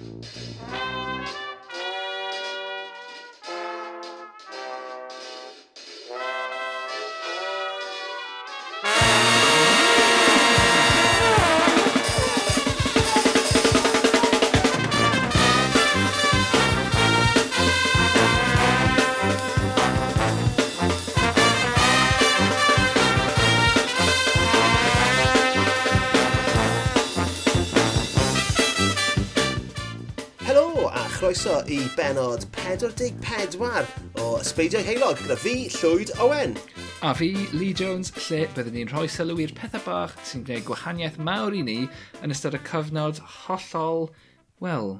Música 44 o Ysbeidiau Heilog gyda fi, Llwyd Owen. A fi, Lee Jones, lle byddwn ni'n rhoi sylw i'r pethau bach sy'n gwneud gwahaniaeth mawr i ni yn ystod y cyfnod hollol, wel,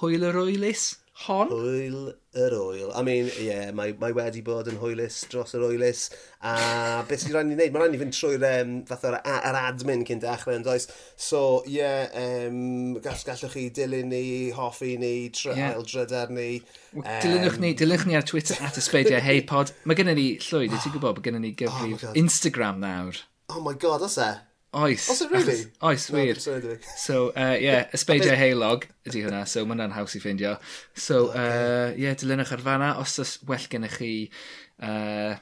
hwyl yr oelus? Hon? Hwyl yr oil. I mean, ie, yeah, mae, mae wedi bod yn hwylus dros yr oilus. A beth sy'n rhaid i ni wneud? Mae'n rhaid i fynd trwy'r um, fath o'r ar admin cyn dechrau yn does. So, ie, yeah, um, gall, gallwch chi dilyn ni, hoffi ni, yeah. ail drydar ni. Um... Dilynwch ni, dilynwch ni ar Twitter at ysbeidiau heipod. Mae gennym ni, Llwyd, ti'n gwybod bod gennym ni gyfrif oh Instagram nawr. Oh my god, os e? Oes. Os it really? Oes, wir. No, so, uh, yeah, ysbeidiau heilog ydy hwnna, so mae hwnna'n haws i ffeindio. So, oh, uh, yeah, dilynwch ar fanna, os oes well gennych chi, uh,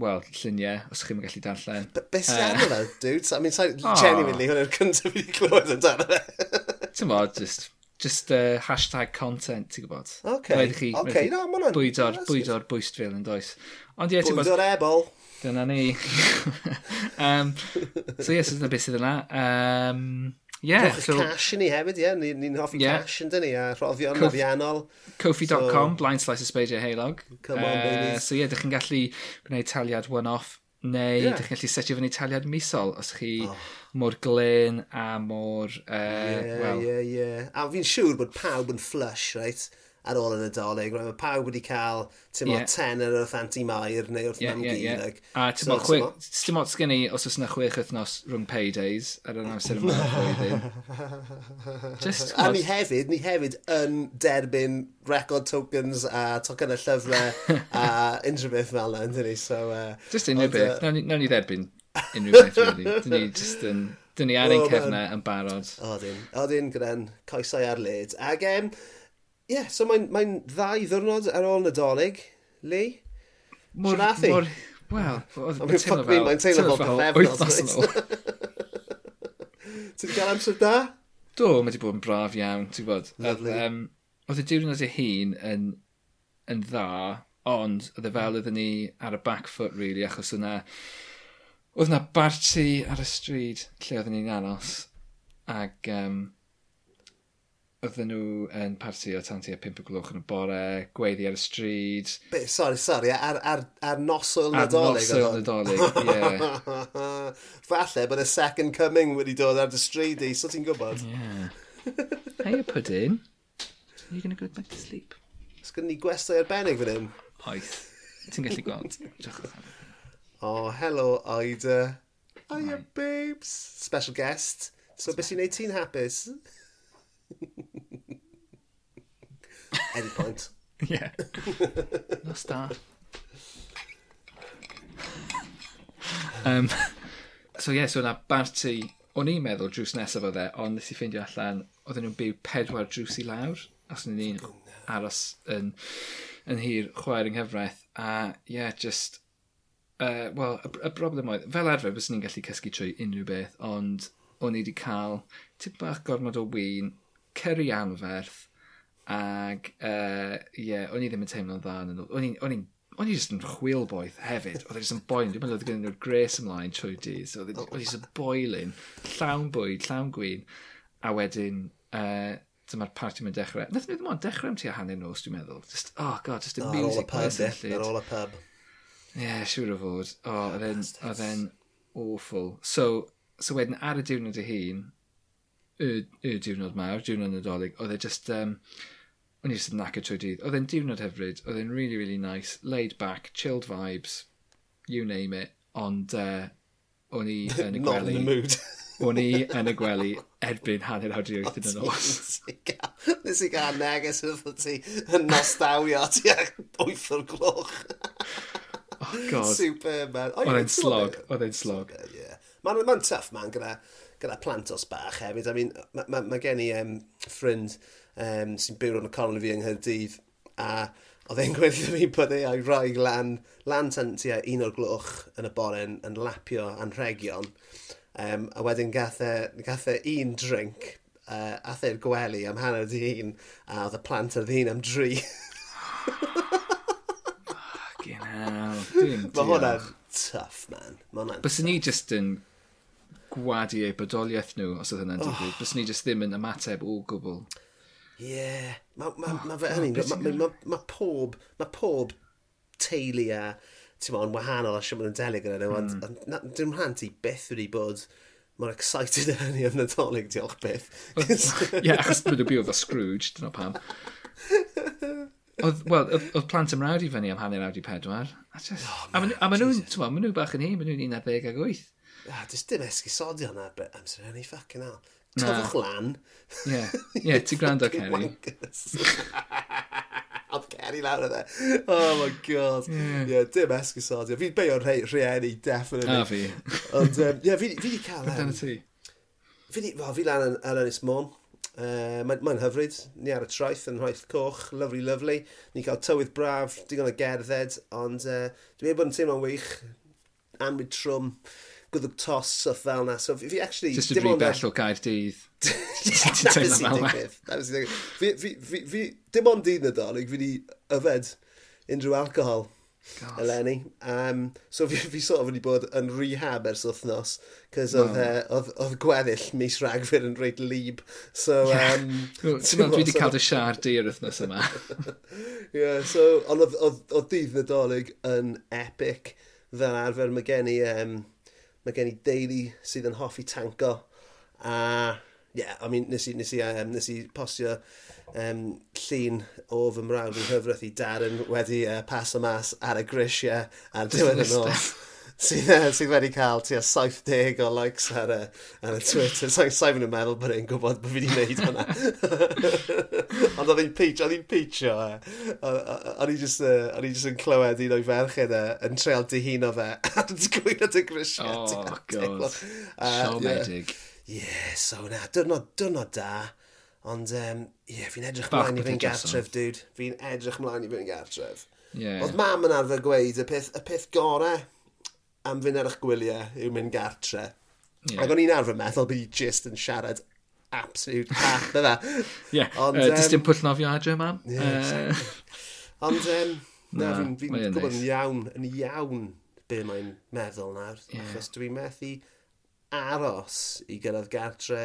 wel, lluniau, os chi'n gallu darllen. Be beth sy'n uh, hwnna, dude? I mean, so, oh. genuinely, hwnna'r cyntaf fi wedi clywed amdano. Ti'n bod, just, just uh, hashtag content, ti'n gwybod? Okay, okay, no, mae hwnna'n... Bwydo'r, bwydo'r bwystfil yn does. Ond ie, ti'n Bwydo'r ebol. Dyna ni. um, so yes, dyna beth sydd yna. Um, yeah, Rwch so, cash i ni hefyd, ie. Yeah. Ni'n ni hoffi yeah. cash yn dyn ni, a rhoddion Cof ariannol. Kofi.com, so, blind slice of Spadio Heilog. Come on, uh, babies. So ie, yeah, dych chi'n gallu gwneud taliad one-off, neu yeah. dych chi'n gallu setio fyny taliad misol, os chi oh. mor glen a mor... Uh, yeah, well, yeah, yeah. A fi'n siŵr bod pawb yn flush, right? ar ôl yn y doleg, mae pawb wedi cael tymo yeah. tenor wrth anti mair neu wrth yeah, mam yeah, yeah. Like, a tymo, so, chwe, tymo, sgen i os oes yna chwech wythnos rhwng paydays ar yr amser yma flwyddyn. Just, a ni hefyd, ni hefyd yn derbyn record tokens a token y llyfrau a unrhyw beth fel yna, ynddyn ni. So, uh, just unrhyw beth, uh, nawn ni dderbyn unrhyw beth, really. Dyn ni just yn... Dyn ni ar ein oh, cefnau yn barod. Odyn, odyn, gyda'n coesau ar led. Ac um, yeah, so mae'n mae ddau ddwrnod ar ôl Nadolig, Lee. Mor, Sianath i. Wel, mae'n teimlo fel... Mae'n teimlo fel pethefnos. Ti'n gael amser da? Do, mae wedi bod yn braf iawn, ti'n bod. Um, oedd y diwrnod ei hun yn, yn dda, ond oedd e fel oedden ni ar y back foot, really, achos yna... Oedd yna barti ar y stryd lle oedden ni'n anos, ac um, oedden nhw yn parti o tan tua 5 o gloch yn y bore, gweiddi ar y stryd. Be, sorry, sorry, ar, ar, ar noswyl nadolig? Ar noswyl nadolig, ie. Falle bod y second coming wedi dod ar y stryd i, so ti'n gwybod? Yeah. Hey, pudding. Are you going to go back to sleep? Os gyda ni gwestau arbennig fan hyn? Oeth. Ti'n gallu gweld. oh, hello, Ida. Hiya, babes. Special guest. So, beth sy'n neud ti'n hapus? End point. yeah. That's that. Um, so yeah, so yna Barty, o'n i'n meddwl drws nesaf o dde, ond nes i ffeindio allan, oedden nhw'n byw pedwar drws i lawr, os o'n i'n oh, aros yn, yn hir chwaer yng nghyfraith, a yeah, just, uh, well, y, y broblem oedd, fel arfer, bys ni'n gallu cysgu trwy unrhyw beth, ond o'n i wedi cael tip bach gormod o wyn cyrru anferth ac uh, yeah, o'n i ddim yn teimlo'n dda yn o'n i'n o'n i'n o'n i jyst yn chwilboeth hefyd. Oedd e jyst yn boen. Dwi'n meddwl oedd e gen nhw'r gres ymlaen trwy dydd. E, oedd e jyst yn boelyn, llawn bwyd, llawn gwyn. A wedyn, uh, dyma'r party mae'n dechrau. Nath nhw ddim ond dechrau am ti a hanner nos, dwi'n meddwl. Just, oh god, just a no, music pub, ar ôl y pub. Ie, yeah, siŵr o fod. O, oh, oedd e'n awful. So, so wedyn ar y diwrnod y hun, y diwrnod mawr, diwrnod nadolig, oedd e just... Um, o'n i just yn naca trwy dydd. Oedd e'n diwrnod hyfryd, oedd e'n really, really nice, laid back, chilled vibes, you name it, ond uh, o'n i yn y gwely... Not in the mood. o'n i yn y gwely erbyn hanner awd i wyth yn y nos. Nes i gael neges wrth ti yn nostawio ti ac wyth o'r gloch. Oh, God. Superman. Oedd e'n slog. Oedd e'n slog. Yeah. Mae'n ma tough, man, gyda gyda plant os bach hefyd. I mean, mae ma, ma gen i um, ffrind um, sy'n byw yn y colon fi yng Nghyrdydd a oedd e'n gweithio fi bod ei rhoi lan, lan tan tua un o'r glwch yn y bore yn, yn lapio anrhegion. Um, a wedyn gath e, gath e un drink, uh, ath e'r gwely am hanner di un, a oedd y plant ar ddyn am dri. Fucking hell. Mae hwnna'n tough, man. Mae hwnna'n... Bys ni just yn gwadu eu bodoliaeth nhw os oedd hynna'n digwydd. Oh. Bys ni jyst ddim yn ymateb o gwbl. Ie. Yeah. Mae ma, oh, ma, fe, hynny, mae ma, ma, ma pob, ma pob teulu a ti'n mo'n wahanol a siwmwn yn delig yn nhw, mm. ond hmm. dim rhan ti beth wedi bod mor excited yn hynny am Nadolig, diolch beth. Ie, achos dwi'n byw oedd o Scrooge, dyna pam. Oedd, wel, oedd plant ymrawd i fyny am hanner awd i pedwar. A, just, oh, man, a maen nhw'n, ti'n maen nhw bach yn hyn, maen nhw'n 11 ag 8 ah, dys dim esgusodion ar bit amser hynny, fucking hell. Tofwch lan. Ie, ie, ti gwrando Kerry. Oedd Kerry lawr yna. Oh my god. Ie, yeah. yeah, dim esgusodio. Fi'n beio rhe rhieni, definitely. A fi. Ond, um, ie, yeah, fi wedi cael... Um, Dyna ti. Fi wedi, Wel, fi lan yn Alanis Môn. Uh, Mae'n ma hyfryd, ni ar y traeth yn Rhaeth Coch, lovely, lovely. Ni cael tywydd braf, digon o gerdded, ond uh, dwi'n meddwl bod yn teimlo'n wych, Anwyd trwm. Uh, gwddw tos stuff fel na. So fi actually... Just dim ond... bell o gair dydd. Ti'n teimlo fel na. Fi, fi, fi, fi, dim ond dydd nadolig, fi wedi yfed unrhyw alcohol. God. eleni. Um, so fi, fi sort of wedi bod yn rehab ers wythnos, cos oedd e, no. uh, gweddill mis Ragfyr yn reit lib. So, um, no, Ti'n meddwl, dwi wedi cael dy siar di yr wythnos yma. yeah, so, ond oedd dydd nadolig yn epic fel arfer. Mae gen i um, Mae gen i deulu sydd yn hoffi tanco. A, yeah, I mean, nes i, nes i, um, nes i postio um, llun o fy mrawd yn hyfryd i Darren wedi uh, pas o mas ar y grisiau ar diwedd y nos sydd, uh, sydd wedi cael tua 70 o likes ar y, ar y Twitter. Sa'n so, mynd yn meddwl bod e'n gwybod bod fi wedi gwneud hwnna. Ond oedd hi'n peach, oedd hi'n peachio. O'n i just yn clywed un o'i ferchyn yn treol dihuno fe. A dwi'n gwybod y grisiau. Oh, god. Siomedig. Ie, so na, dwrnod, dwrnod da. Ond, um, ie, yeah, fi'n edrych mlaen i fy'n gartref, dude. Fi'n edrych mlaen i fy'n gartref. Yeah. Oedd mam yn arfer gweud y peth, y peth gorau am fynd ar eich gwyliau yw mynd gartre. Yeah. Ac o'n i'n arfer meddwl bod i just yn siarad absolute hat, dda. Ie, dys dim pwll nofio adre, mam. Yeah, uh... Ond, um, na, fi'n fi gwybod yn iawn, yn iawn be mae'n meddwl nawr. Yeah. Achos dwi'n methu aros i gyrraedd gartre,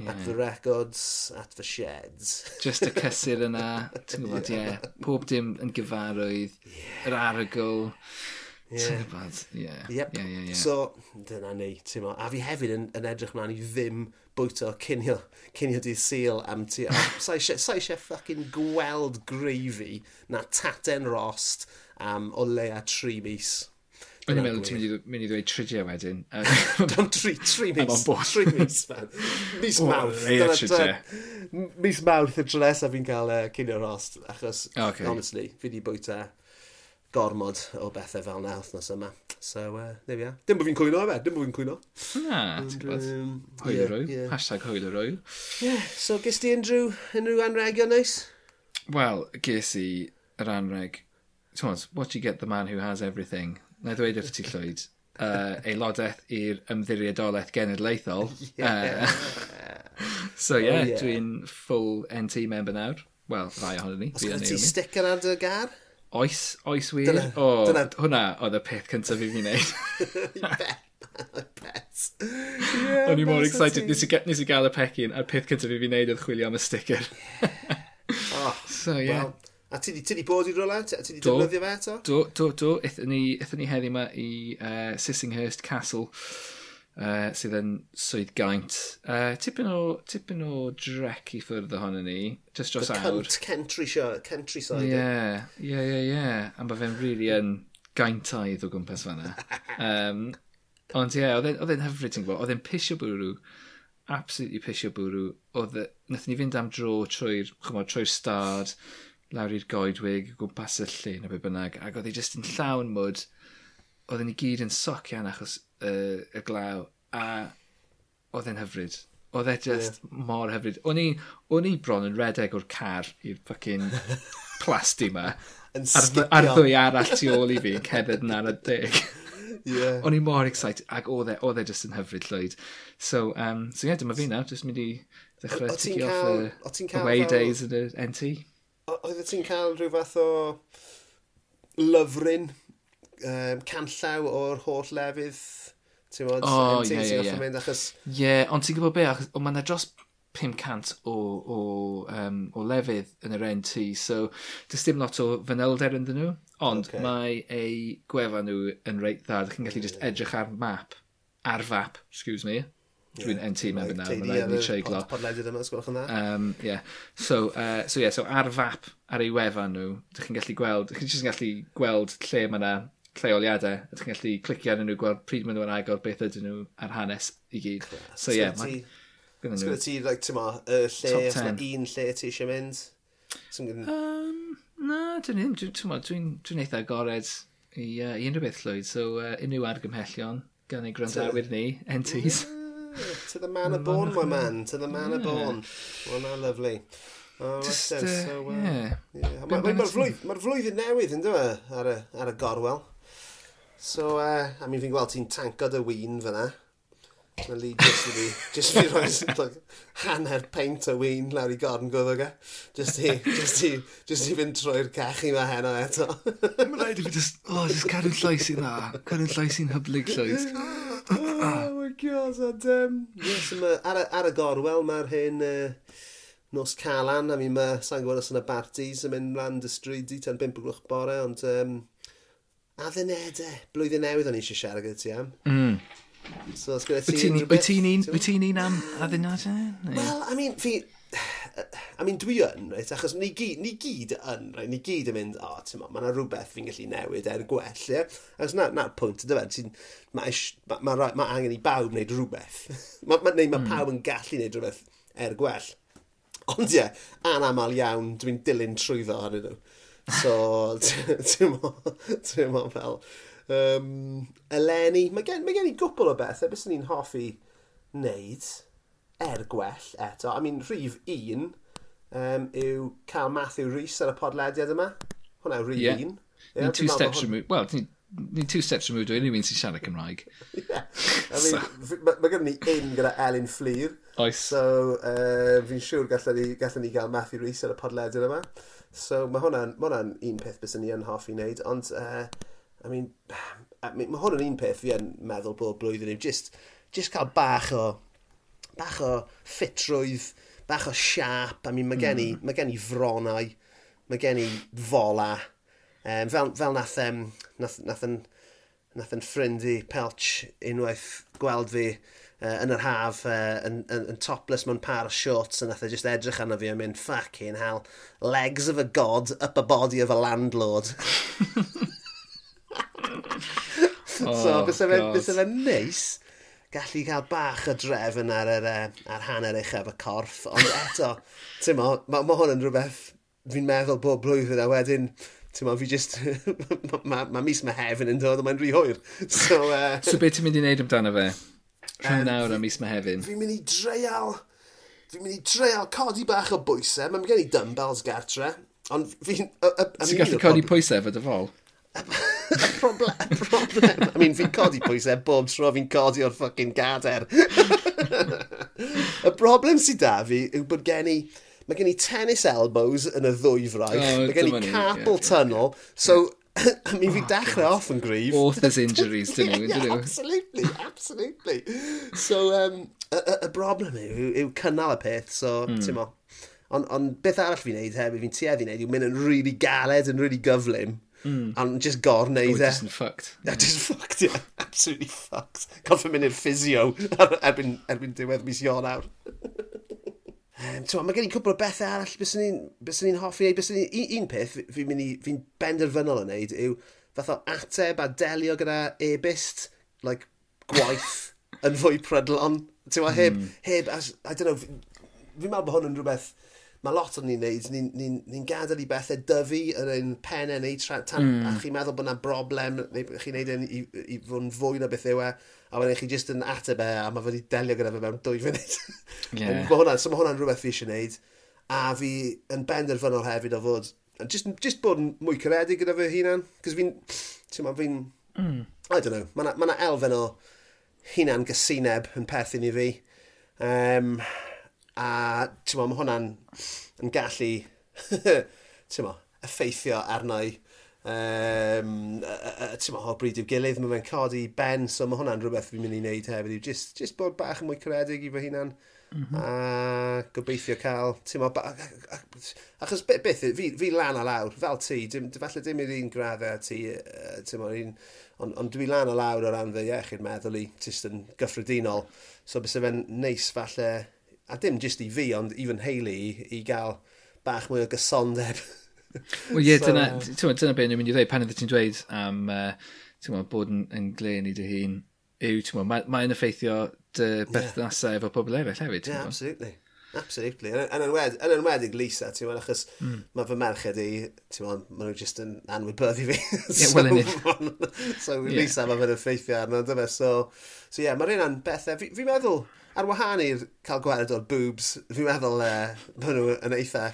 yeah. at the records, at the sheds. Just y cysur yna, ti'n gwybod, ie. Yeah. Pob dim yn gyfarwydd, yeah. yr arogl. Ti'n gwybod, ie. Ie, So, dyna ni, ti'n A fi hefyd yn, yn edrych mlaen i ddim bwyta cynio, cynio dydd syl am ti. Sa eisiau ffucking gweld gravy na taten rost am o leia tri mis. O'n i'n meddwl ti'n mynd i ddweud tridia wedyn. Dam tri, tri mis. Tri mis, man. Mis mawrth. Leia tridia. Mis mawrth y tro nesaf fi'n cael e, uh, cynio rost, achos, honestly, fi di bwyta gormod o bethau fel na wythnos yma. So, uh, there we are. Dim bod fi'n cwyno efe, dim bod fi'n cwyno. Na, ti'n gwybod. Um, hwyl yeah, yeah. Hashtag hwyl yr oil. Yeah, so gys ti unrhyw, unrhyw anreg o neis? Wel, ges i yr anreg. Tons, what you get the man who has everything. Na i ddweud efo ti llwyd. Uh, aelodaeth i'r ymddiriadolaeth genedlaethol. Yeah. Uh, so, yeah, oh, yeah. dwi'n full NT member nawr. Wel, rai ohonyn ni. Os gyda ti sticker ar dy gar? Oes, oes wir? Dyna, o, dyna... hwnna oedd y peth cyntaf i fi wneud. Bet. Yeah, O'n i mor excited. Nes i, nes i gael y pecyn a'r peth cyntaf i fi wneud oedd chwilio am y sticker. yeah. oh, so, yeah. Well, a ti di bod i rola? Ti di defnyddio fe eto? Do, do, do. Ethyn ni, ethyn ni heddi yma i uh, Sissinghurst Castle uh, sydd yn swydd gaint. Uh, tipyn, o, tipyn o drec i ffwrdd ohono ni, just dros The awr. The cunt countryside. Ie, ie, ie, ie. A mae fe'n rili really yn gaintaidd o gwmpas fanna. um, ond ie, yeah, oedd e'n hyfryd ti'n gwybod, oedd e'n pisio bwrw absolutely pisio bwrw. Oedd, e, nath ni fynd am dro trwy'r, chymod, trwy'r stad, lawr i'r goedwig, gwmpas y llun, a be bynnag, ac oedd e just yn llawn mwd, oedden ni gyd yn soc iawn achos uh, y glaw a oedd e'n hyfryd. Oedd e just yeah. mor hyfryd. O'n i, o'n i bron yn redeg o'r car i'r fucking plasti ma. a'r, ar ddwy arall tu ôl i fi yn yn ar y deg. Yeah. O'n i mor excited ac oedd e, oedd e just yn hyfryd llwyd. So, um, so yeah, dyma fi nawr, just mynd i ddechrau tigi off y away cael... days yn y NT. Oedd ti'n cael rhyw fath o lyfryn um, canllaw o'r holl lefydd ti'n bod, oh, ie, ie, ie. mynd achos... Ie, yeah, ond ti'n gwybod be, achos o, mae yna dros 500 o, o, um, o lefydd yn yr NT, so does dim lot o fanylder ynddyn nhw, ond okay. mae eu gwefan nhw yn reit dda, dych chi'n gallu just edrych ar map, ar fap, excuse me, dwi'n yeah, NT member nawr, mae'n rhaid ni treiglo. Podledydd yma, sgwrwch yna. Um, yeah. So, uh, so, yeah, so ar fap, ar ei wefan nhw, dych chi'n gallu gweld, dych chi'n gallu gweld lle mae yna lleoliadau. Ydych chi'n gallu clicio arnyn nhw, gweld pryd maen nhw'n agor beth ydyn nhw ar hanes i gyd. So ie, yeah, mae'n... Os gyda ti, like, ti'n ma, y lle, os na un lle ti eisiau mynd? Um, na, dwi'n un, dwi'n dwi dwi'n dwi eitha agored i, uh, i unrhyw beth llwyd, so uh, unrhyw argymhellion gan ei gwrandawyr ni, NTs. Yeah, to the man of born, my man, to the man of born. Well, na, lovely. Oh, Just, uh, so, uh, yeah. yeah. Mae'r ma, ma flwyddyn newydd, yn dweud ar, ar y gorwel. So, uh, I mean, fi'n gweld ti'n tanko dy win fyna. Mae Lee just fi, just fi roi like, hanner peint o win lawr i gorn gwrdd o'r Just i, just i, just i fynd trwy'r cachu ma heno eto. Mae'n rhaid i fi just, oh, just cadw'n llais i dda. Cadw'n llais i'n hyblyg llais. oh my god, and, um, yes, ma, ar, ar y gorwel mae'r hyn... Uh, nos calan, a mi mae, sa'n gwybod os yna bartis yn mynd mlaen dy stryd i tan 5 o glwch bore, ond um, a ddynedau. E, blwyddyn newydd o'n i eisiau siarad gyda ti am. Mm. So, os gyda ti unrhyw beth... Wyt ti'n un am addynadau? E, Wel, I mean, fi... I mean, dwi yn, reit, achos ni gyd, ni gyd yn, reit, ni gyd yn mynd, o, oh, ti'n ma, mae yna rhywbeth fi'n gallu newid er gwell, ie? Achos na, na pwynt, dy fe, ti'n, mae ma, ma, ma, ma angen i bawb wneud rhywbeth. mae ma, neu mae mm. pawb yn gallu wneud rhywbeth er gwell. Ond ie, yeah, anamal iawn, dwi'n dilyn trwyddo arnyn nhw. So, ti'n mo ti'n mo fel... Um, eleni, mae gen, mae gen i gwbl o bethau beth ni'n hoffi wneud er gwell eto. I mean, rhif un um, yw cael Matthew Rhys ar y podlediad yma. Hwna yw rhif yeah. un. Yeah, ni'n two steps hwn... removed. Well, ni'n ni two steps removed o unrhyw un sy'n siarad Cymraeg. yeah. I mean, so. mae gen ni un gyda Elin Fflir. Oes. So, uh, fi'n siŵr gallwn ni, gallwn ni gael Matthew Rhys ar y podlediad yma. So mae hwnna'n ma hwnna un peth bys ni yn hoffi wneud, ond uh, I mean, I mean, mae hwnna'n un peth fi yn meddwl bod blwyddyn yw just, just cael bach o, bach o ffitrwydd, bach o siap. I mean, mae gen i, mm. mae gen i fronau, mae gen i fola. Um, fel, fel nath, um, nath, nath, nath, nath yn ffrind i Pelch unwaith gweld fi uh, yn yr haf uh, yn, yn, yn, topless mewn par o shorts a nath e just edrych arno fi a mynd fucking hell legs of a god up a body of a landlord oh, so fysa fe neis gallu cael bach o drefn ar, yr, ar hanner eich efo corff ond eto ti'n mo mae ma hwn yn rhywbeth fi'n meddwl bob blwyddyn a wedyn ti'n fi just, mae ma, ma mis mae hefyn yn dod a mae'n rhy hwyr. So, uh... so beth ti'n mynd i wneud amdano fe? Rhan um, nawr am mis Mehefin. Fi'n mynd i dreial... Fi'n mynd i dreial codi bach o bwysau. Mae'n gen i dumbbells gartre. Ond fi'n... Ti'n gallu codi pwysau fod y fol? y problem, y problem. I mean, fi'n codi pwysau bob tro fi'n codi o'r ffucking gader. y broblem sydd da fi yw bod gen i... Mae gen i tennis elbows yn y ddwy fraich. Oh, mae gen i carpal yeah, tunnel. Yeah. So, mi fi oh, dechrau off yn gryf. Authors injuries, dyn nhw. Yeah, yeah, absolutely, absolutely. So, um, y, y, y broblem yw, yw cynnal y peth, so, mm. ti'n mo. Ond on, beth arall fi'n neud hefyd, fi'n tueddu neud, yw mynd yn really galed, yn really gyflym. Mm. And just gor neud e. just fucked. Yeah, just fucked, yeah. Absolutely fucked. Gofyn mynd i'r physio erbyn, erbyn diwedd mis Ionawr. Um, so, mae gen i cwbl o bethau arall byswn i'n bys hoffi neud. Byswn un, un peth fi'n mynd i, fi'n benderfynol yn neud yw fath o ateb a delio gyda e-bist, like, gwaith yn fwy prydlon. Ti'n mm. heb, hmm. heb, as, I don't know, fi'n fi meddwl bod hwn yn rhywbeth mae lot o'n ni'n neud, ni'n ni, ni, ni gadael i bethau dyfu yn ein pennau neu tra, tan, mm. a chi'n meddwl bod yna broblem, neu chi'n neud yn i, i fod yn fwy na beth yw e, a wedyn chi jyst yn ateb e, a mae wedi delio gyda fe mewn dwy funud. yeah. mae hwnna, so mae hwnna'n rhywbeth fi eisiau neud, a fi yn benderfynol hefyd o fod, just, just bod yn mwy caredig gyda fe hunan, cos fi'n, ti'n ma, fi'n, mm. I don't know, mae yna ma elfen o hunan gysineb yn perthyn i fi. Um, A ti'n mo, mae hwnna'n yn gallu ti'n mo, effeithio arna i um, ti'n mo, o bryd i'w gilydd, mae fe'n codi ben, so mae hwnna'n rhywbeth fi'n mynd i wneud hefyd, just, just bod bach yn mwy credig i fy hunan. Mm -hmm. a gobeithio cael, ti'n mo, achos beth, beth fi, fi lan a lawr, fel ti, dim, falle dim i'r un graddau ti, uh, ti'n mo, un, ond on dwi lan a lawr o ran fy iechyd meddwl i, jyst yn gyffredinol, so bys fe'n neis falle a dim jyst i fi, ond even Hayley, i, i gael bach mwy o gysondeb. Wel ie, so... dyna, dyna beth ni'n mynd i ddweud, pan ydych ti'n dweud am uh, bod yn, yn glen i dy hun, yw, mae'n mae, effeithio dy berthnasau yeah. efo pobl eraill hefyd. Yeah, absolutely. Absolutely. Yn enwedig, yn enwedig Lisa, ti'n meddwl, achos mm. mae fy merched i, ti'n meddwl, maen nhw jyst yn anwybyddu fi. yeah, so, well so, so Lisa, yeah. mae fe'n effeithio arno, dyma. So, so yeah, mae'r un an bethau, e. fi'n fi meddwl, ar wahân i'r cael gweld o'r boobs, fi'n meddwl e, uh, maen nhw yn eitha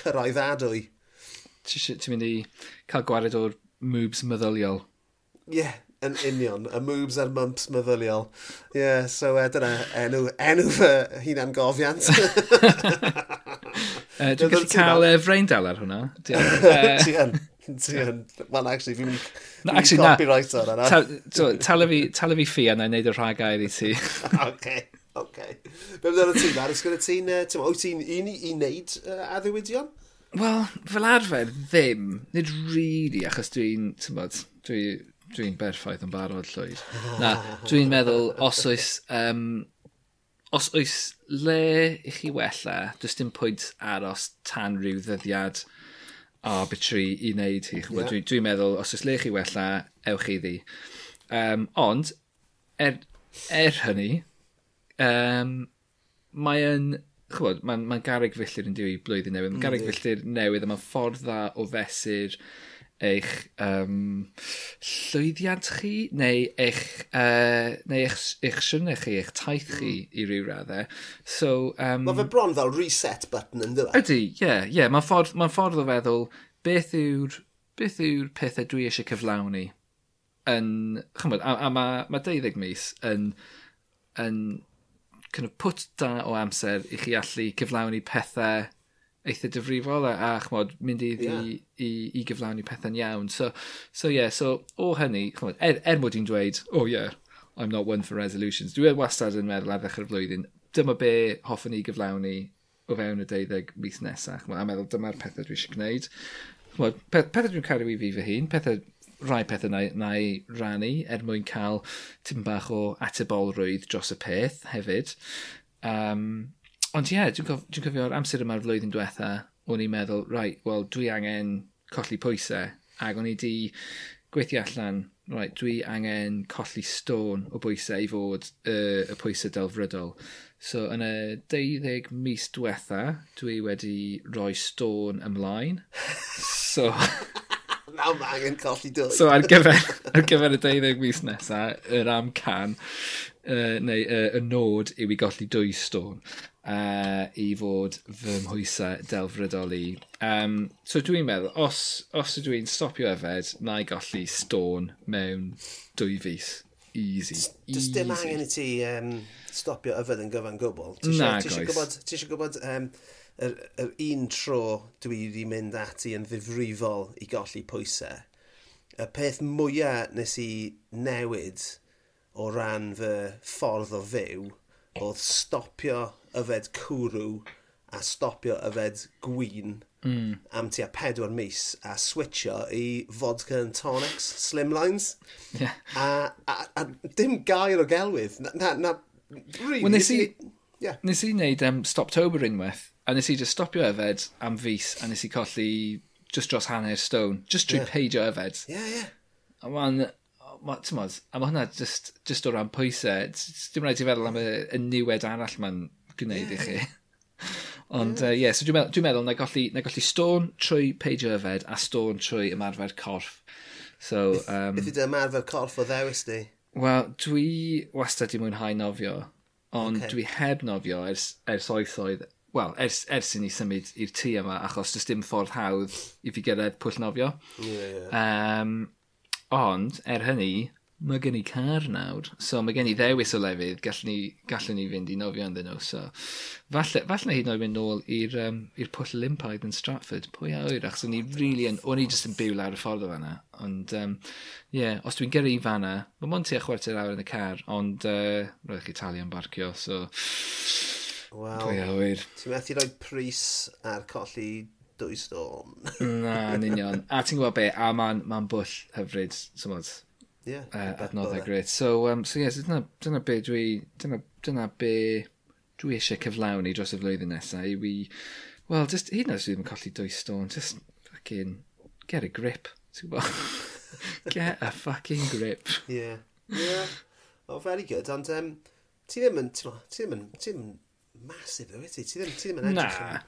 cyrraeddadwy. Ti'n mynd i cael gwared o'r moobs meddyliol? Ie, yeah, yn union. Y moobs a'r mumps meddyliol. Ie, yeah, so uh, dyna enw, enw fy hunan gofiant. uh, e, Dwi'n gallu cael uh, freindal ar hwnna. Ti yn. Ti yn. Wel, actually, fi'n no, copyright o'r hwnna. Tala fi ffi a na i wneud y rhagair i ti. okay. OK. Be amdano ti, Maris? gyda ti'n... Wyt ti'n un i wneud uh, addewidion? Wel, fel arfer, ddim. Nid really, achos dwi'n... Dwi'n dwi berffaith yn barod llwyd. Na, dwi'n meddwl os oes... Um, os oes le i chi wella, does dim pwynt aros tan rhyw ddyddiad arbitrary i wneud hi. Yeah. Dwi'n dwi meddwl, os oes le i chi wella, ewch i ddi. Um, ond, er, er hynny, Um, mae yn, chwbod, mae'n ma, n, ma garreg filltir yn diwy blwyddyn newydd. Mae'n mm. garreg filltir newydd a mae'n ffordd dda o fesur eich um, llwyddiant chi neu eich, uh, neu eich, eich siwrnau chi, eich taith chi mm. i ryw raddau. So, um, mae fe bron fel reset button yn dweud. Ydy, ie. Yeah, yeah. Mae'n ffordd, ma ffordd o feddwl beth yw'r beth yw'r pethau dwi eisiau cyflawni yn, chymryd, a, a mae ma deuddeg mis yn, yn kind of put da o amser i chi allu cyflawni pethau eitha dyfrifol a, a chmod, mynd i, yeah. i, i, i gyflawni pethau'n iawn. So, so yeah, so o hynny, chmod, er, er mod i'n dweud, oh yeah, I'm not one for resolutions. Dwi wedi wastad yn meddwl ar ddechrau'r flwyddyn, dyma be hoffwn i gyflawni o fewn y deuddeg mis nesaf. A meddwl dyma'r pethau dwi eisiau gwneud. Chmod, peth, pethau dwi'n cario i fi fy hun, pethau rhai pethau na, na i rannu er mwyn cael tim bach o atebolrwydd dros y peth hefyd. Um, ond ie, yeah, dwi'n cof, dwi cofio'r amser yma'r flwyddyn diwetha, o'n i'n meddwl, right, wel, dwi angen colli pwysau, ac o'n i di gweithio allan, right, dwi angen colli stôn o bwysau i fod uh, y pwysau delfrydol. So yn y deuddeg mis diwetha, dwi wedi rhoi stôn ymlaen. so... Nawr mae angen colli dwy. So ar gyfer, ar gyfer y 12 mis nesaf, yr am can, uh, neu uh, y nod yw i golli dwy stôn uh, i fod fy mhwysau delfrydoli. Um, so dwi'n meddwl, os, os ydw i'n stopio yfed, na i golli stôn mewn dwy fus. Easy. Does dim angen i ti um, stopio yfed yn gyfan gwbl. Na, goes. Ti eisiau gwybod, gwybod um, yr, yr un tro dwi wedi mynd ati yn ddifrifol i golli pwysau, y peth mwyaf nes i newid o ran fy ffordd o fyw oedd stopio yfed cwrw a stopio yfed gwyn mm. am tua pedwar mis a switcho i vodka and tonics, slimlines. Yeah. A, a, a, dim gair o gelwydd. Na, na, na really, Wel, nes i, yeah. nes i wneud um, Stoptober unwaith A nes i just stopio yfed am fus a nes i colli just dros hanner stone. Just trwy yeah. peidio yfed. Ie, yeah, ie. Yeah. A ma'n, ma, tymod, a mae hwnna just, just o ran pwysau. Dim rhaid i feddwl am y, y niwed arall ma'n gwneud yeah. i chi. Ond ie, yeah. uh, yeah, so dwi'n meddwl, dwi meddwl na, golli, na golli stôn trwy peidio yfed a stôn trwy ymarfer corff. So, um, if ydy ymarfer corff o ddewis di? Wel, dwi wastad i mwynhau nofio, ond okay. dwi heb nofio ers, ers oesoedd wel, ers, ers i ni symud i'r tŷ yma, achos does dim ffordd hawdd i fi gyrraedd pwll nofio. Yeah, yeah. Um, ond, er hynny, mae gen i car nawr, so mae gen i ddewis o lefydd, gallwn ni, gallwn ni fynd i nofio ynddyn nhw. So, falle, falle hyd yn oed mynd nôl i'r um, i'r pwll Olympaidd yn Stratford, pwy a oer, achos o'n i really yn, o'n i jyst yn byw lawr y ffordd o fanna. Ond, ie, um, yeah, os dwi'n gyrru i fanna, mae mon ti a chwarter awr yn y car, ond uh, roedd chi talu am barcio, so... Wel, Ie, wir. ti'n methu rhoi pris ar colli dwy storm. Na, yn union. A ti'n gwybod be, a mae'n ma bwll hyfryd, symud, Ie. uh, adnoddau e. gret. So, um, so yes, dyna, dyna be dwi, dyna, dyna be dwi eisiau cyflawni dros y flwyddyn nesaf. Yw i, well, just, hyd yn oed sydd ddim yn colli dwy storm, just fucking get a grip, ti'n gwybod? get a fucking grip. Ie. Ie. Oh, very good. Ond, um, ti ddim yn, ti ddim yn, ti ddim yn massive ddo, ti? Ti ddim, ti ddim yn edrych Na.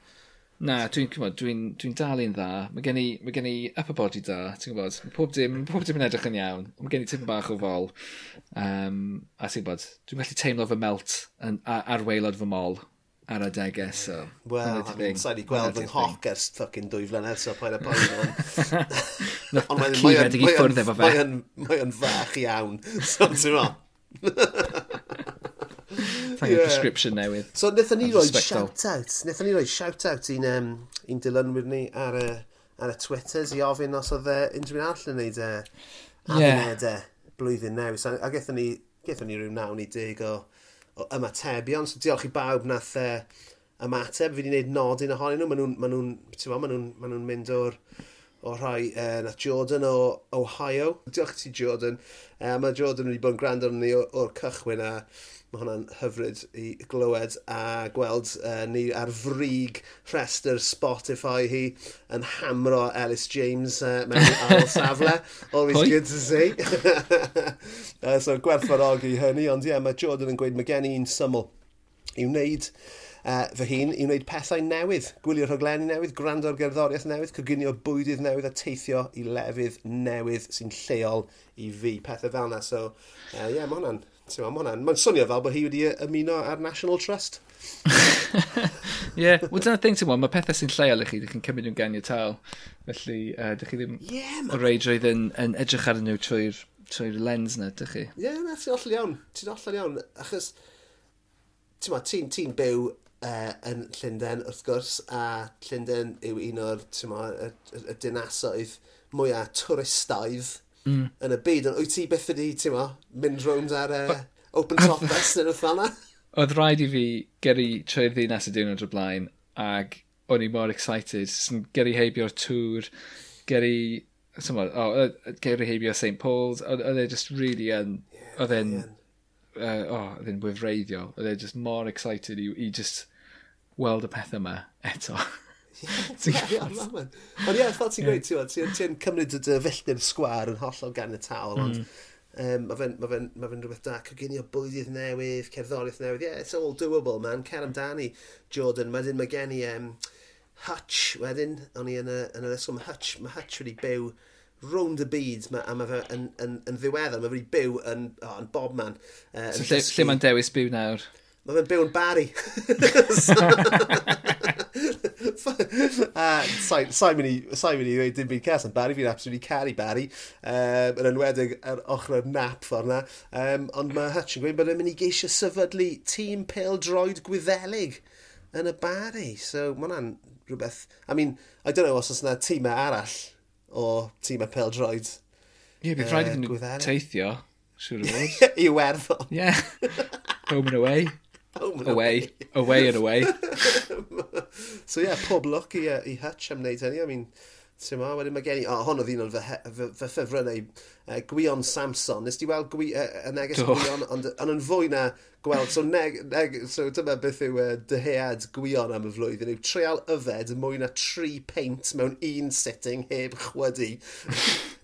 Na, dwi'n dwi dwi'n dwi dal dalu'n dda. Mae gen, i, mae gen i upper body da, ti'n gwybod. Mae pob dim, pob dim yn edrych yn iawn. Mae gen i tipyn bach o fol. Um, a ti'n gwybod, dwi'n gallu teimlo fy melt yn, ar, ar weilod fy mol ar adegau, so... Wel, sa'i di gweld fy nghoc ers ffucking dwy flynedd, so paid y paid o'n... Ond mae'n cyd i ffwrdd efo fe. Mae'n fach iawn, so ti'n ma. Thank yeah. prescription newydd. So, nethon ni roi shout-out. Nethon ni roi shout-out i'n um, un dilynwyr ni ar y, ar y Twitters i ofyn os oedd uh, unrhyw un all yn neud uh, addunedau yeah. blwyddyn newydd. So, a gethon ni, gethon ni rhyw nawn i dig o, o ymatebion. So, diolch i bawb nath uh, ymateb. Fi wedi gwneud nodyn ohonyn nhw. Maen nhw'n ma nhw, ma nhw, ma nhw mynd o'r o rhai uh, na Jordan o Ohio. Diolch ti Jordan. Uh, mae Jordan wedi bod yn gwrando arnyn ni o'r cychwyn a Mae hwnna'n hyfryd i glywed a gweld uh, ni ar frig rhestr Spotify hi yn hamro Ellis James uh, mewn ail safle. Always Pwy? good to see. uh, so gwerthfawrogi hynny, ond ie, yeah, mae Jordan yn gweud mae gen i'n syml i wneud uh, fy hun i wneud pethau newydd, gwylio rhaglenni newydd, gwrando'r gerddoriaeth newydd, coginio bwydydd newydd a teithio i lefydd newydd sy'n lleol i fi. Pethau fel yna, so ie, uh, yeah, mae hwnna'n So, mae hwnna'n... Mae'n swnio fel bod hi wedi ymuno ar National Trust. Ie, yeah. well dyna thing ti'n mae pethau sy'n lleol i chi, ddech chi'n cymryd nhw'n ganiataol. Felly, uh, ddech chi ddim yeah, o reidrwydd yn, yn edrych ar nhw trwy'r trwy lens na, ddech chi? Ie, yeah, na, ti'n ollol iawn. Ti'n ollol iawn, achos ti'n ma, ti'n ti byw uh, yn Llundain wrth gwrs, a Llundain yw un o'r, ti'n ma, y, y, y dinasoedd mwyaf twristaidd mm. yn y byd. Ond wyt ti beth wedi, ti'n ma, mynd rownd ar uh, open top best yn y thana? Oedd rhaid i fi gyrru trwy'r ddinas y diwrnod o blaen ag o'n i mor excited. Sy'n Gyrru heibio'r tŵr, gyrru somewhat, oh, Gary Heibio St Paul's, oedd e just really yn, oedd e'n, oh, oedd e'n wyfreiddiol, oedd e just mor excited i, i just weld y pethau yma eto. Ti'n gwybod? Ond ie, fel ti'n gweud, ti'n cymryd y felltir sgwar yn hollol ganiataol, ond mm. um, mae fe'n ma fe, ma fe rhywbeth da, coginio bwydydd newydd, cerddoriaeth newydd, yeah, it's all doable, man, cer amdani, Jordan, wedyn mae gen i um, Hutch, wedyn, o'n i yn, y, yn yr ysgol, mae Hutch, mae Hutch wedi byw round y byd ma, a mae fe yn, yn, yn ddiweddar, mae fe wedi byw yn, oh, yn bob man. Uh, so lle, lle mae'n dewis byw nawr? Mae fe'n byw yn Barry. a sa'n sa mynd i ddweud dim byd cas am Barry, fi'n absolutely caru Barry, um, yn enwedig yr ochr o'r nap ffordd na. Um, ond mae Hutch yn gweud bod e'n mynd i geisio sefydlu tîm pel droed gwyddelig yn y Barry. So mae hwnna'n rhywbeth... I mean, I don't know os oes yna tîmau arall o tîmau pel droed. Ie, bydd rhaid iddyn nhw teithio, siwr o fod. I werddon. Ie, home and away. Home and away. Away and away. so yeah, pob look i, uh, i Hutch am wneud hynny. I mean, ti'n ma, wedyn mae gen i... O, oh, hon oedd un o'n fy, fy, fy ffefrynnau. Uh, Gwion Samson. Nes di weld gwi, uh, y neges Gwion, ond, ond yn fwy na gweld. So, neg, neg, so dyma beth yw uh, dyhead gwion am y flwyddyn yw treal yfed mwy na tri peint mewn un sitting heb chwydu.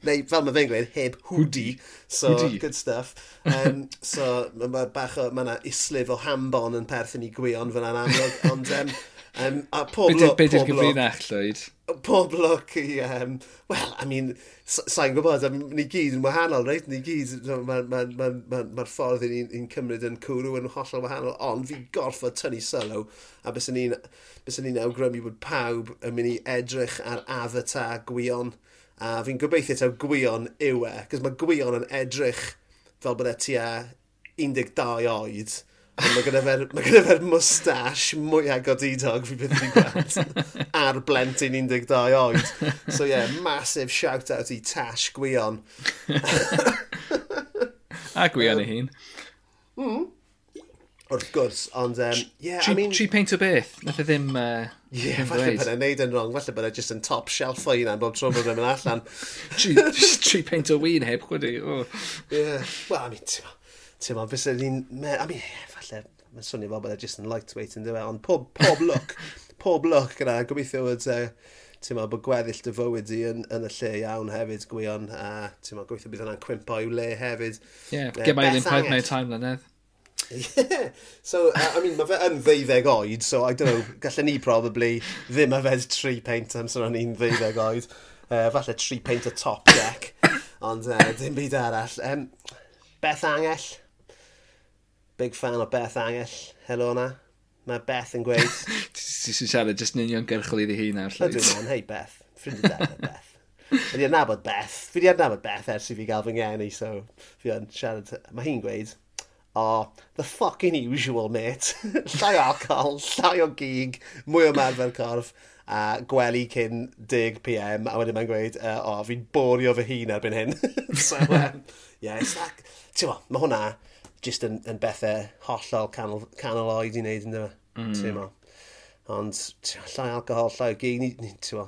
Neu fel mae fe'n gweud, heb hwdi. So, Hoodie. good stuff. Um, so, mae ma bach o, mae yna islif o hambon yn perthyn i gwion fyna'n amlwg. Ond, um, Um, a pob lwc... Be di'r gyfrinach, Llywyd? Pob lwc i... Um, Wel, I mean, sa'n gwybod, um, ni gyd yn wahanol, reit? Ni gyd, mae'r ma, ma, ma, ma, ma ffordd i ni'n ni cymryd yn cwrw yn hollol wahanol, ond fi gorfod tynnu sylw, a bys ni'n ni awgrymu bod pawb yn mynd i edrych ar avatar gwion, a fi'n gobeithio taw gwion yw e, cos mae gwion yn edrych fel bod e tua 12 oed, Mae gyda fe'r ma fe moustache mwy agodidog fi byth wedi gweld ar blentyn 12 oed. So yeah, massive shout out i Tash Gwion. a Gwion um, ei hun. Mm. Wrth gwrs, ond... Um, yeah, tri, I mean... tri peint o beth, nath e ddim... Uh, yeah, ddim falle bod e'n neud yn wrong, falle bod e just yn top shelf o un am bob tro bod e'n mynd allan. tri, tri peint o win heb, chwyddi. Oh. Yeah. Well, I mean, ti'n meddwl, bys ni'n... I mean, falle, mae'n swnio fel bod e just yn lightweight yn dweud, ond pob, pob look, pob look gyda, gobeithio bod, uh, e, ti'n meddwl, bod gweddill dy fywyd i yn, yn, y lle iawn hefyd, gwion, a ti'n meddwl, gobeithio bydd yna'n cwimpo i'w le hefyd. Ie, yeah, uh, gyma'i ddim paid neu time mlynedd. Yeah. So, uh, I mean, mae fe yn ddeuddeg oed, so I don't know, gallen ni probably ddim yfed tri peint amser o'n i'n ddeuddeg oed. Uh, falle tri peint o top deck, ond uh, dim byd arall. Um, Beth Angell? big fan o Beth Angell, Helo na. Mae Beth yn gweud... Ti'n siarad jyst yn uniongyrchol iddi hi nawr. Ydw man, hei Beth. Ffrind da, dad Beth. Fi di adnabod Beth. Fi di adnabod Beth ers i fi gael fy ngeni, so fi yn siarad... Mae hi'n gweud, oh, the fucking usual, mate. llai o alcohol, llai o gig, mwy o marfer corff a gwely cyn 10pm a wedyn mae'n gweud, uh, oh, fi'n borio fy hun erbyn hyn. so, um, yeah, it's like, ti'n ma, mae hwnna just yn, yn bethau hollol canol, canol oed i wneud yn dyma. E? Mm. Ond llai alcohol, llai o gig, ni, ni, ni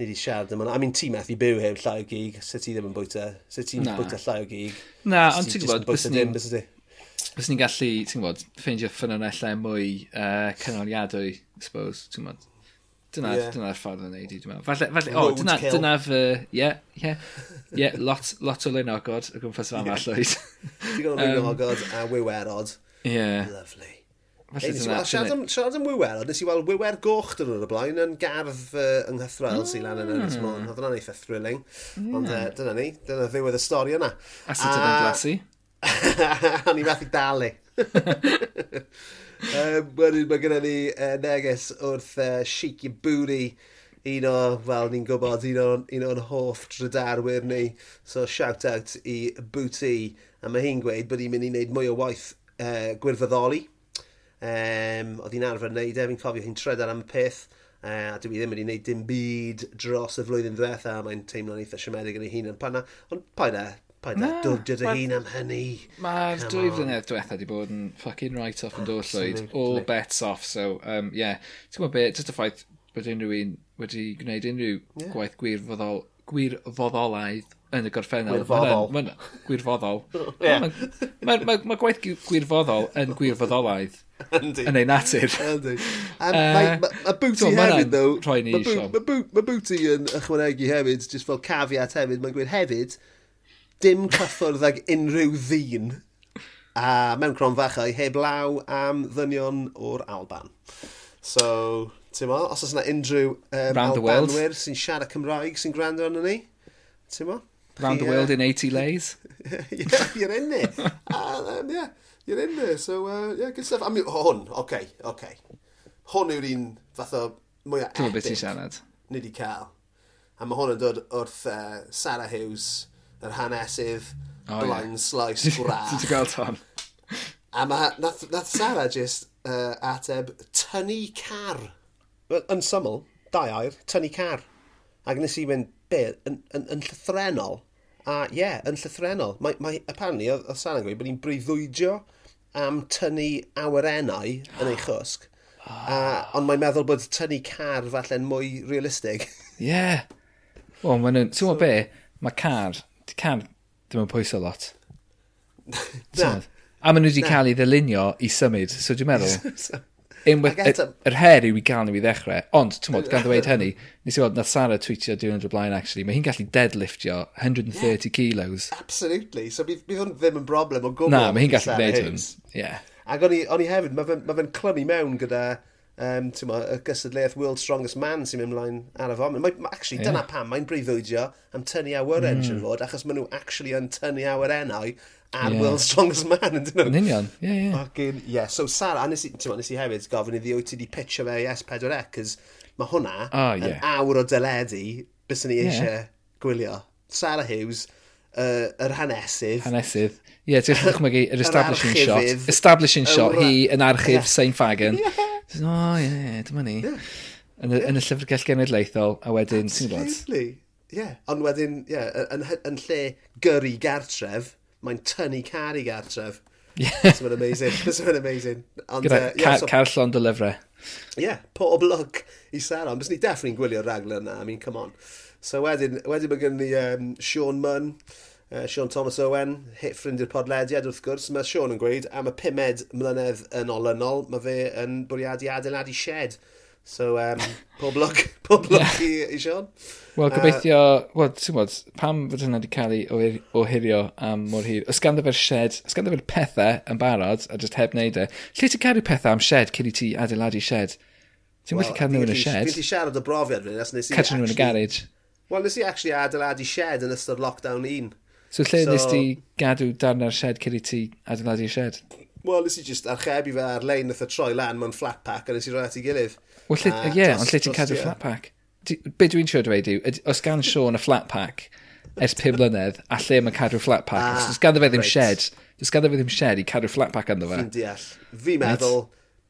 wedi siarad am hwnna. I mean, ti methu byw heb llai o gig, se ti ddim yn bwyta, se ti'n nah. bwyta llai o gig. Na, ond ti'n gwybod, bys ni'n bys ni'n gallu, ti'n gwybod, ffeindio ffynonellau mwy uh, cynaliadwy, I suppose, ti'n gwybod. Dyna'r yeah. dyna ffordd o neud i, dwi'n meddwl. Falle, falle, o, oh, dyna, dyna fy... Ie, ie. Ie, lot, lot o lynogod o gwmpas fan yeah. llwyd. Ti'n gwybod linogod a wywerod. Ie. Yeah. Lovely. Falle hey, dyna... Siarad am, siarad am wywerod, nes i weld wywer goch dyn nhw'n y blaen yn gardd uh, yng Nghythrael mm. sy'n lan yn Ynys mm. Môn. Oedd hwnna'n eitha thrilling. Yeah. Ond uh, dyna ni, dyna ddiwedd y stori yna. A sut yna'n blasu? O'n i methu dalu. um, wedyn mae gennym ni uh, neges wrth uh, Sheik Booty, un o, fel ni'n gwybod, un o'n, un o'n hoff drydarwyr ni. So shout out i Booty. A mae hi'n gweud bod hi'n mynd i wneud mwy o waith uh, gwirfoddoli. Um, oedd hi'n arfer wneud e, fi'n cofio hi'n trydar am y peth. Uh, a dwi ddim wedi wneud dim byd dros y flwyddyn ddiwetha, mae'n teimlo'n eitha siomedig yn ei hun yn panna. Ond pa'n e, paid no, dod dy hun am hynny. Mae'r dwy flynedd diwetha wedi bod yn fucking right off yn dod llwyd. All bets off, so, um, yeah. Ti'n gwybod beth, just y ffaith bod unrhyw un wedi gwneud unrhyw yeah. gwaith gwirfoddol, gwirfoddolaidd yn y gorffennol. Gwirfoddol. Mae'n gwirfoddol. yeah. Mae ma, ma gwaith gwirfoddol yn gwirfoddolaidd. yn ei natur. Yndi. Uh, Mae booty hefyd, though. Mae booty yn ychwanegu hefyd, just fel caveat hefyd. Mae'n gweud hefyd, dim cyffwrdd ag unrhyw ddyn a mewn cronfachau heb law am ddynion o'r Alban. So, ti'n mo, os oes yna unrhyw um, Round Albanwyr sy'n siarad Cymraeg sy'n gwrando arno ni, ti'n mo? Round the world in 80 lays. yeah, you're in there. uh, um, yeah, you're in there. So, uh, yeah, good stuff. I mean, hwn, oce, okay, oce. Okay. Hwn yw'r un fath o mwyaf epic. Dwi'n beth i siarad. Nid i cael. A mae hwn yn dod wrth uh, Sarah Hughes yr hanesydd oh, blind yeah. slice gwrach. Ti'n gweld hon? A ma, nath, nath Sarah just uh, ateb tynnu car. Yn syml, dau air, tynnu car. Ac nes i mynd, be, yn, yn, yn llythrenol. A ie, yeah, yn llythrenol. Mae, mae apparently, oedd Sarah yn gweud bod ni'n breuddwydio am tynnu awyrennau yn ei chwsg. A, ond mae'n meddwl bod tynnu car falle'n mwy realistig. Ie. yeah. Wel, mae'n... Ti'n so, be? Mae car di can ddim yn pwyso lot. Na. A maen nhw wedi cael ei ddylunio i symud, so dwi'n meddwl... Unwaith, yr her yw i gael nhw i ddechrau, ond, ti'n modd, gan ddweud hynny, nes i weld nath Sarah tweetio diwrnod o blaen, actually, mae hi'n gallu deadliftio 130 yeah, kilos. Absolutely, so bydd, bydd hwn ddim yn broblem o gwbl. Na, mae hi'n gallu gwneud hwn, ie. Yeah. Ac o'n i hefyd, mae fe'n ma fe clymu mewn gyda um, ma, y gysadleuaeth World Strongest Man sy'n mynd ymlaen ar y fom. Mae, actually, yeah. dyna pam mae'n breuddwydio am tynnu awyren, mm. fod, achos maen nhw actually yn tynnu awyrennau ar yeah. World Strongest Man, ydyn nhw? Yn union, ie, yeah, ie. Yeah. Fucking, yeah. So, Sara, a nes, ma, nes i hefyd gofyn iddi wyt ti di pitcho fe i S4C, cys mae hwnna oh, yeah. yn awr o dyledu bys ni eisiau yeah. gwylio. Sarah Hughes, uh, yr hanesydd. Hanesydd. Ie, ti'n chymygu yr establishing shot. Establishing shot, hi yn archif yeah. Saint Fagan. Yeah. O, oh, ie, yeah, dyma ni. Yeah. Yn, yeah. yn y llyfrgell genedlaethol, a wedyn, ti'n gwybod? Absolutely, ie. Yeah. Ond wedyn, ie, yeah, yn, yn lle gyrru gartref, mae'n tynnu car i gartref. Yeah. That's amazing. That's been amazing. Ond, Gyda uh, yeah, so, carllon dy lyfrau. Ie, yeah, pob lwc i Saron. Bys ni definitely'n gwylio'r raglen yna, I mean, come on. So wedyn, wedyn mae gen ni um, Sean Munn, Uh, Sean Thomas Owen, hit ffrind i'r podlediad wrth gwrs. Mae Sean yn gweud am y pumed mlynedd yn olynol, mae fe yn bwriadu adeiladu shed. So, um, pob look, pob look yeah. i, i Sean. Wel, gobeithio, uh, wel, ti'n gwybod, pam fod hynna wedi cael ei ohirio am mor hir? Os ganddo fe'r shed, os ganddo fe'r pethau yn barod, a just heb wneud e, lle ti'n cadw pethau am shed cyn i ti adeiladu shed? Ti'n well, wedi cadw nhw yn y shed? Fi'n ti siarad o brofiad fyny, nes nes i... Cadw nhw yn y garage. Wel, nes i actually adeiladu shed yn ystod lockdown 1. So lle so, nes ti gadw darna'r shed cyn i ti adeiladu'r shed? Wel, nes i just archebu fe ar-lein nath o troi lan mewn flat pack a nes i roi at ei gilydd. Wel, lle, ie, yeah, ond lle ti'n cadw flat pack? Be dwi'n siŵr dweud yw, os gan Sean y flat pack ers 5 mlynedd, a lle mae'n cadw flat pack, ah, os ganddo fe ddim right. shed, os ganddo fe ddim shed i cadw flat pack ynddo fe. Fi'n deall. Fi meddwl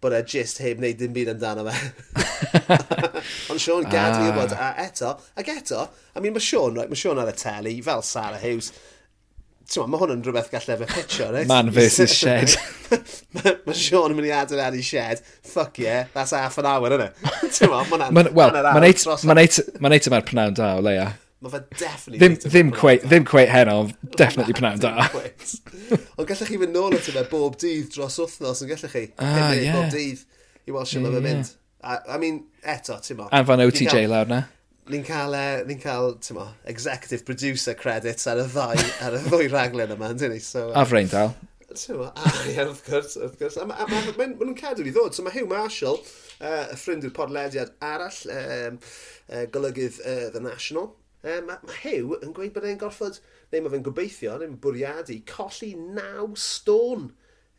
bod e just heb wneud dim byd amdano fe. Ond Sean gad ah. fi bod, a eto, ac eto, I mean, mae Sean, right, mae Sean ar y teli, fel Sarah Hughes, Tewa, mae hwn yn rhywbeth gallai fe pitio, right? Man versus shed. mae ma Sean yn mynd i adeiladu shed. Fuck yeah, that's half an hour, innit? Tewa, mae'n ma well, Mae'n eight, ma eight, ma yma'r pnawn da o leia. Mae fe definitely... Ddim, ddim, quite, ddim quite heno, definitely pnawn da. Ond gallech chi fynd nôl at yma bob dydd dros wythnos, yn gallech chi? Ah, yeah. Bob dydd i weld sy'n yeah, mynd. I mean, eto, ti'n mo. Anfan OTJ lawr na ni'n cael, e, uh, ni cael mo, executive producer credits ar y ddau, ar y ddwy raglen yma, yndyn ni? So, uh, a frein dal. A, yeah, of course, of course. Mae'n ma, ma, maen cadw i ddod, so mae Hugh Marshall, uh, y ffrind i'r podlediad arall, um, uh, golygydd uh, The National, um, mae ma Hugh yn gweud bod e'n gorfod, neu mae fe'n gobeithio, neu'n bwriadu, colli naw stôn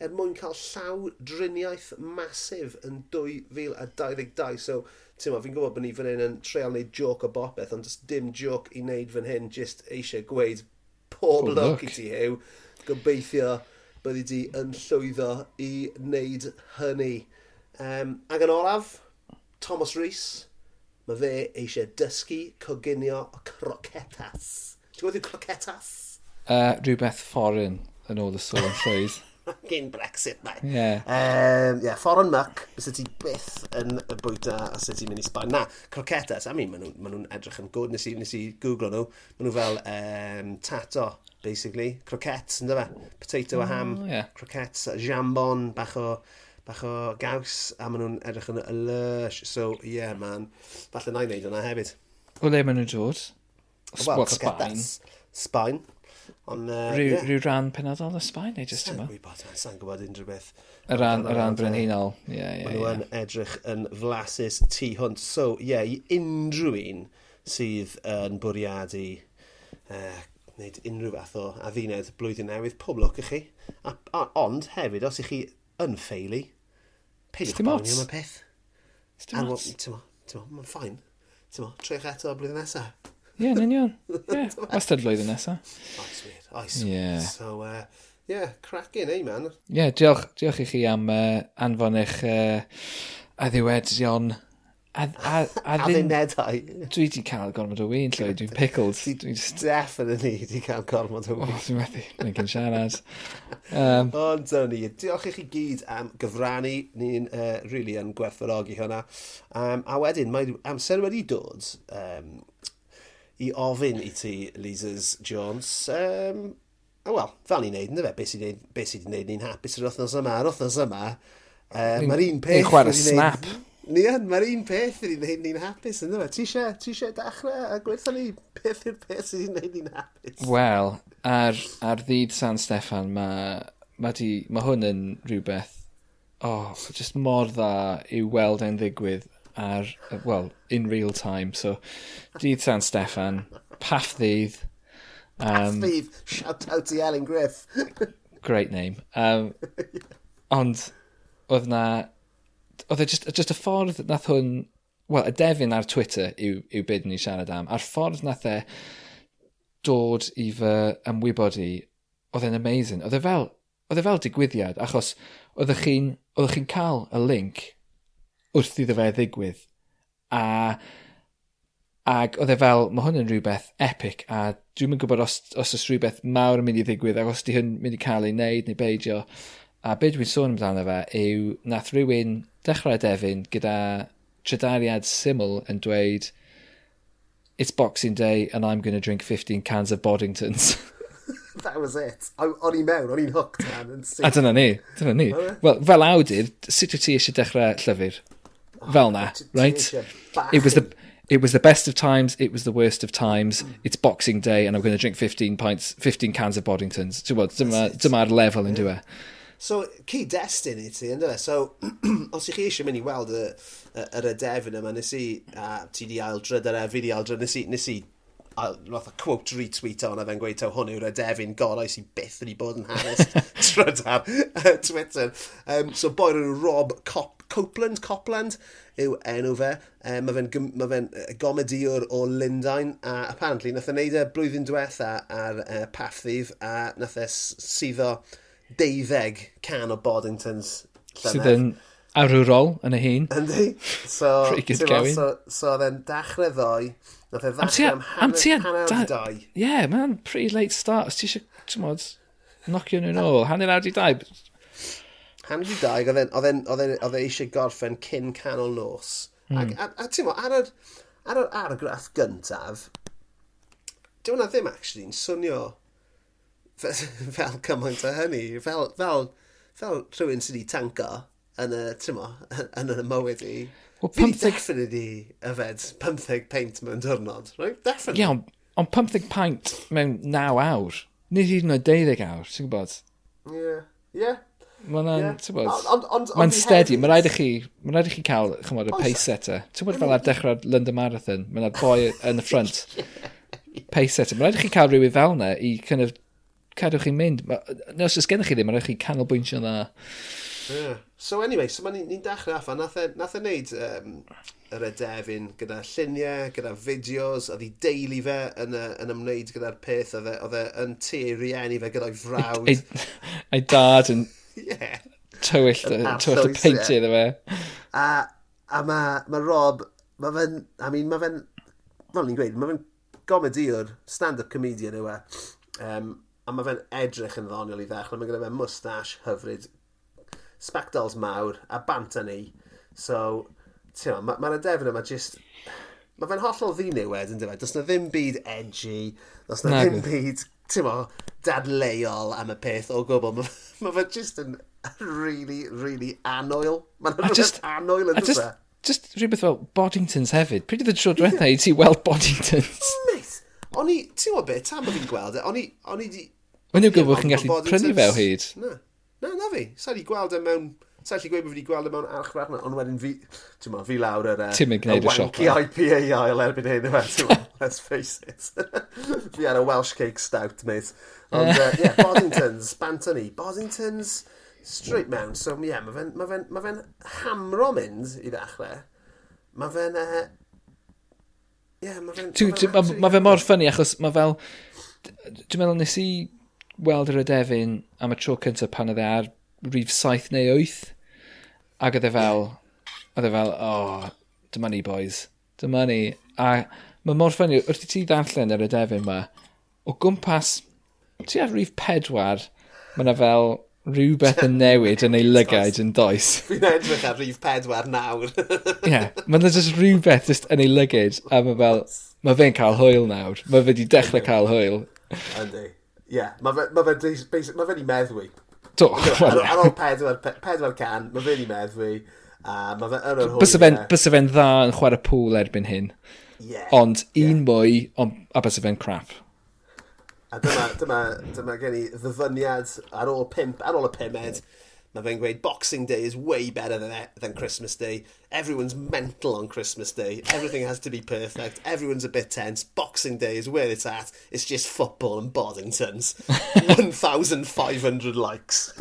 er mwyn cael llaw driniaeth masif yn 2022. So, ti'n fi'n gwybod bod ni fan hyn yn treol wneud joc o bopeth, ond does dim joc i wneud fan hyn, jyst eisiau gweud pob oh, look i ti, Hew. Gobeithio byddi di yn llwyddo i wneud hynny. Um, ac yn olaf, Thomas Rhys, mae fe eisiau dysgu coginio o crocetas. Ti'n gwybod yw crocetas? Uh, rhywbeth fforin yn ôl y sôn llwyd. gyn Brexit, mae. Yeah. Um, yeah, foreign muck, bys ti byth yn y bwyta a sydd ti'n mynd i Sbaen. Na, crocetas, I mean, maen nhw'n ma nhw edrych yn gwrdd, nes i, nes i googlo nhw. Maen nhw fel um, tato, basically. Croquettes, ynddo fe? Potato a ham, yeah. croquettes, jambon, bach o bach o gaws, a maen nhw'n edrych yn lush. So, yeah, man. Falle na i wneud hwnna hefyd. O le maen nhw'n dod? Wel, croquetas. Sbaen. Ond... Uh, rhyw, yeah. rhyw ran penodol y Sbaen neu jyst yma? Sa'n gwybod, sa'n gwybod unrhyw beth. Y ran, y ran brenhinol. Ie, ie, ie. Mae nhw'n edrych yn flasus tu hwnt. So, ie, yeah, i unrhyw un sydd yn bwriadu uh, wneud unrhyw fath o adduned blwyddyn newydd, pob lwc i chi. A, a, ond hefyd, os ych chi yn ffeili, peidiwch boenio am y peth. Still Mae'n ffain. Trech eto blwyddyn nesaf. Ie, yn union. Ie, wastad flwyddyn nesaf. Oes wir, oes. Yeah. So, uh, yeah, cracking, eh, man. Ie, yeah, diolch, diolch i chi am uh, anfon eich uh, addiwedion A Addunedau. Dwi wedi cael gormod o wyn, lle. Dwi'n pickled. Dwi. Definitely wedi cael gormod o wyn. O, dwi'n methu. Dwi'n cyn siarad. Um, Ond o'n ni. Diolch i chi gyd am gyfrannu. Ni'n uh, really yn gwerthfawrogi hwnna. Um, a wedyn, mae amser wedi dod um, i ofyn i ti, Lizers Jones, um, a wel, fel ni'n neud, ynddo fe, beth sy'n neud, be ni'n hapus yr wythnos yma, yr wythnos yma, um, mae'r un peth... Ni'n chwarae snap. Ni yn, mae'r un peth yn ei ni'n hapus, ynddo fe. Ti eisiau, ti eisiau dechrau a gweithio ni beth yw'r peth sy'n ei wneud ni'n hapus? Wel, ar, ar ddyd San Steffan, mae ma, ma, ma hwn yn rhywbeth, oh, just mor dda i weld e'n ddigwydd ar, well, in real time. So, dydd San Steffan, paff ddydd. Um, paff ddydd, shout out to Alan Griff. great name. Um, ond, oedd na, oedd e just, just a ffordd nath hwn, well, y defyn ar Twitter yw, yw byd ni siarad am, a'r ffordd nath e dod i fy ymwybod i, oedd e'n amazing. Oedd e fel, oedd e fel digwyddiad, achos oeddech chi'n chi chi'n cael y link wrth iddo fe ddigwydd. A, ag oedd e fel, mae hwn yn rhywbeth epic a dwi'm yn gwybod os, os oes rhywbeth mawr yn mynd i ddigwydd ac os di hyn mynd i cael ei wneud neu beidio. A be dwi'n sôn amdano fe yw nath rhywun dechrau defyn gyda trydariad syml yn dweud It's Boxing Day and I'm going to drink 15 cans of Boddingtons. that was it. O'n i mewn, o'n i'n hooked man. A dyna ni, dyna ni. Well, fel awdur, sut wyt ti eisiau dechrau llyfr? fel na, right? It was the it was the best of times, it was the worst of times. Mm. It's Boxing Day and I'm going to drink 15 pints, 15 cans of Boddingtons. So gwybod, dyma'r level yn yeah. So, cyd-destun i ti, ynddo? So, os ych chi eisiau mynd i weld y, yr adefyn yma, nes i, a ti di aildryd ar e, fi di aildryd, nes i, nes i a roth a quote retweet o'n a fe'n gweud taw hwn yw'r adefyn gorau sy'n byth wedi bod yn hanes trydar Twitter. Um, so, boi Rob Cop Copeland, Copland yw enw fe. Eh, e, mae fe'n ma fe eh, gomediwr o Lundain a apparently nath e wneud e blwyddyn diwetha ar eh, e, Paff a nath e suddo deuddeg can o Boddingtons llynedd. Sydd yn arwrol yn y hun. Yndi. So, so, so oedd e'n dachrau ddoi. Nath e ddachrau am hanner awr i dau. Yeah, man, pretty late start. Os Ti eisiau, ti'n modd, knockio nhw'n ôl. Hanner awr i dau hanner i dau, oedd e eisiau gorffen cyn canol nos. Mm. Ac, a, a ti'n mo, ar yr, ar yr argraff gyntaf, dyw hwnna ddim actually'n swnio fel, fel cymaint o hynny. Fel, fel, fel rhywun sydd wedi tanko yn y, ti'n mo, yn y mywyd i. Well, 15... Fi definitely yfed 15 paint mewn diwrnod, right? Definitely. Iawn, yeah, ond 15 paint mewn 9 awr. Nid hyd yn oed 12 awr, ti'n gwybod? Ie, yeah. ie. Yeah. Mae hwnna'n, ti'n bod, mae'n steady. Mae'n rhaid i chi, mae'n rhaid i chi cael, chymod, y pace setter. Ti'n bod fel ar dechrau'r London Marathon, mae'n boi yn y front. Pace setter. Mae'n rhaid i chi cael rhywun fel yna i kind of, cadw chi'n mynd. Nes os ys gennych chi ddim, mae'n rhaid i chi canolbwyntio yna. Yeah. So anyway, so ni'n ni dechrau affa, nath e, nath e wneud um, yr edefyn gyda lluniau, gyda fideos, oedd hi deulu fe yn, yn ymwneud gyda'r peth, oedd e, e yn tu rieni fe gyda'i frawd. Ei dad yn yeah. Tywyll, tywyll y peinti iddo fe. A, a mae ma Rob, mae fe'n, I mean, mae fe'n, fel ni'n gweud, mae fe'n gomediwr, stand-up comedian yw e. Um, a mae fe'n edrych yn ddoniol i ddechrau. Mae gyda fe mustache hyfryd, spectols mawr a bant yn ei. So, ti'n ma, mae'r adefyn yma just... Mae fe'n hollol ddiniwed yn dweud. Does na ddim byd edgy, does na ddim byd mo, dadleuol am y peth o gwbl. Mae ma fe just yn really, really anoel. Mae'n rhywbeth anoel yn dweud. Just rhywbeth fel Boddingtons hefyd. Pryd oedd y tro diwethaf i ti weld Boddingtons? Mate, o'n i, ti'n gwybod beth, tam bod fi'n gweld e, o'n i, o'n i di... Mae'n yw gwybod bod chi'n gallu prynu fe o hyd. Na, na, na fi. Sa'n i gweld e mewn Sa'n lli gweud bod fi wedi gweld e mewn na, ond wedyn fi, ti'n ma, fi lawr yr e, Ti'n mynd gwneud y siop. ...y IPA ail erbyn hyn, yma, let's face it. fi ar y Welsh cake stout, mate. Ond, e, uh, yeah, Boddingtons, Bantony, e, Boddingtons, straight mewn. So, yeah, mae fe'n ma fe, ma fe hamro mynd i ddechrau. Mae fe'n... Uh, yeah, mae fe'n... Mae fe, ma fe mor ffynnu, achos mae fel... Dwi'n meddwl nes i weld yr adefyn am y tro cyntaf pan oedd e ar rif saith neu wyth. Ac oedd e fel, oedd e fel, oh, dyma ni boys, dyma ni. A mae mor ffynnu, wrth i ti ddarllen yr edefyn yma, o gwmpas, ti ar rif pedwar, mae yna fel rhywbeth yn newid yn ei lygaid yn does. Fi'n edrych ar rif pedwar nawr. Ie, yeah, mae yna just rhywbeth just yn ei lygaid, a mae fel, mae fe'n cael hwyl nawr, mae fe wedi dechrau cael hwyl. Yndi. Ie, yeah, mae fe, ma fe, ma fe wedi meddwi Do. Ar, ar ôl pedwar, pedwar can, mae fe i meddwi. Uh, mae fe yn yr hwyr. Bysa fe'n dda yn chwarae pŵl erbyn hyn. Yeah, ond un yeah. mwy, on, a bysa fe'n crap. A dyma, dyma, dyma gen i ddyfyniad ar ôl pimp, ar ôl y pumed, mae fe'n gweud Boxing Day is way better than, e, than Christmas Day. Everyone's mental on Christmas Day. Everything has to be perfect. Everyone's a bit tense. Boxing Day is where it's at. It's just football and Boddingtons. 1,500 likes.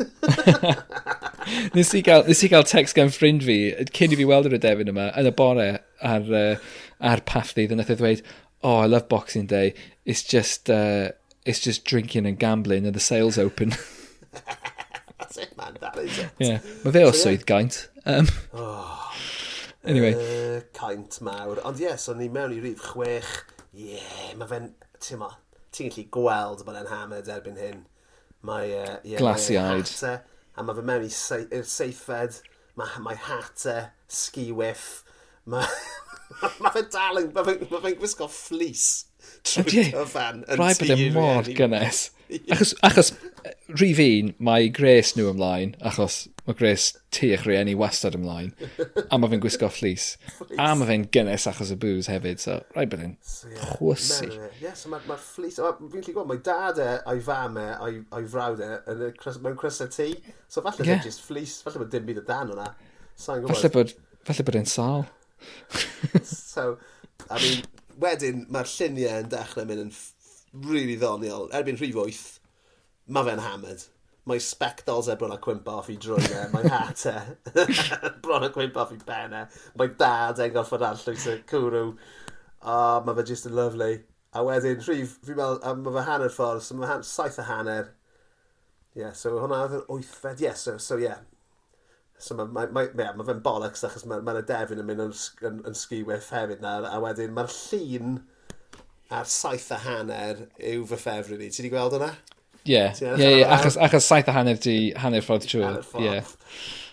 nes, i gael, nes i gael text gan ffrind fi, cyn i fi weld yr ydefyn yma, yn y bore ar, uh, ar path ddydd, a e dweud, oh, I love Boxing Day. It's just, uh, it's just drinking and gambling and the sales open. that's it, man, that is it. Yeah. Mae fe o so, swydd yeah. gaint. Um, oh, anyway. Uh, caint mawr. Ond ie, yes, o'n ni mewn i rif chwech. Ie, yeah, mae fe'n, ti'n ma, ti'n gallu gweld bod e'n hammered erbyn hyn. Mae, uh, yeah, Glassy eyed. Mae e, a mae fe mewn i i'r seithfed. Mae, mae hat e, ski whiff. Mae, mae fe dal yn, mae fe'n ma fe gwisgo fleece. trwy cyfan yn Rhaid bod e mor gynnes. Achos, achos rhif un, mae gres nhw ymlaen, achos mae gres tu eich rhieni wastad ymlaen, a mae fe'n gwisgo fflis, a mae fe'n gynnes achos y bŵs hefyd, so rhaid bod e'n chwysu. Ie, so mae'r ma fflis, fi'n lli gweld, mae dad e a'i fam e, a'i frawd e, mewn crysau tŷ, so falle yeah. just fflis, falle bod dim byd o dan hwnna. Falle bod, falle bod e'n sal. so, I mean, wedyn mae'r lluniau yn dechrau mynd yn really ddoniol. Erbyn rhif wyth, mae fe'n hammered. Mae spectols e bron a cwimp off i drwyne, mae'n hat e, bron a cwimp off i penne, mae dad e'n gorfod arllwys y cwrw. O, mae fe just yn lovely. A wedyn, rhif, fi'n meddwl, mae fe hanner ffordd, so mae saith a hanner. Ie, yeah, so hwnna oedd yn wythfed, ie, yeah, so, so yeah, So mae ma, ma, ma, ma fe'n bollocks achos mae'r ma defyn yn mynd yn, yn, yn sgiweth hefyd nawr, a wedyn mae'r llun a'r saith a hanner yw fy ffefryn i. Ti wedi gweld hwnna? Ie, achos, achos saith a hanner di hanner ffordd trwy'r... Ie,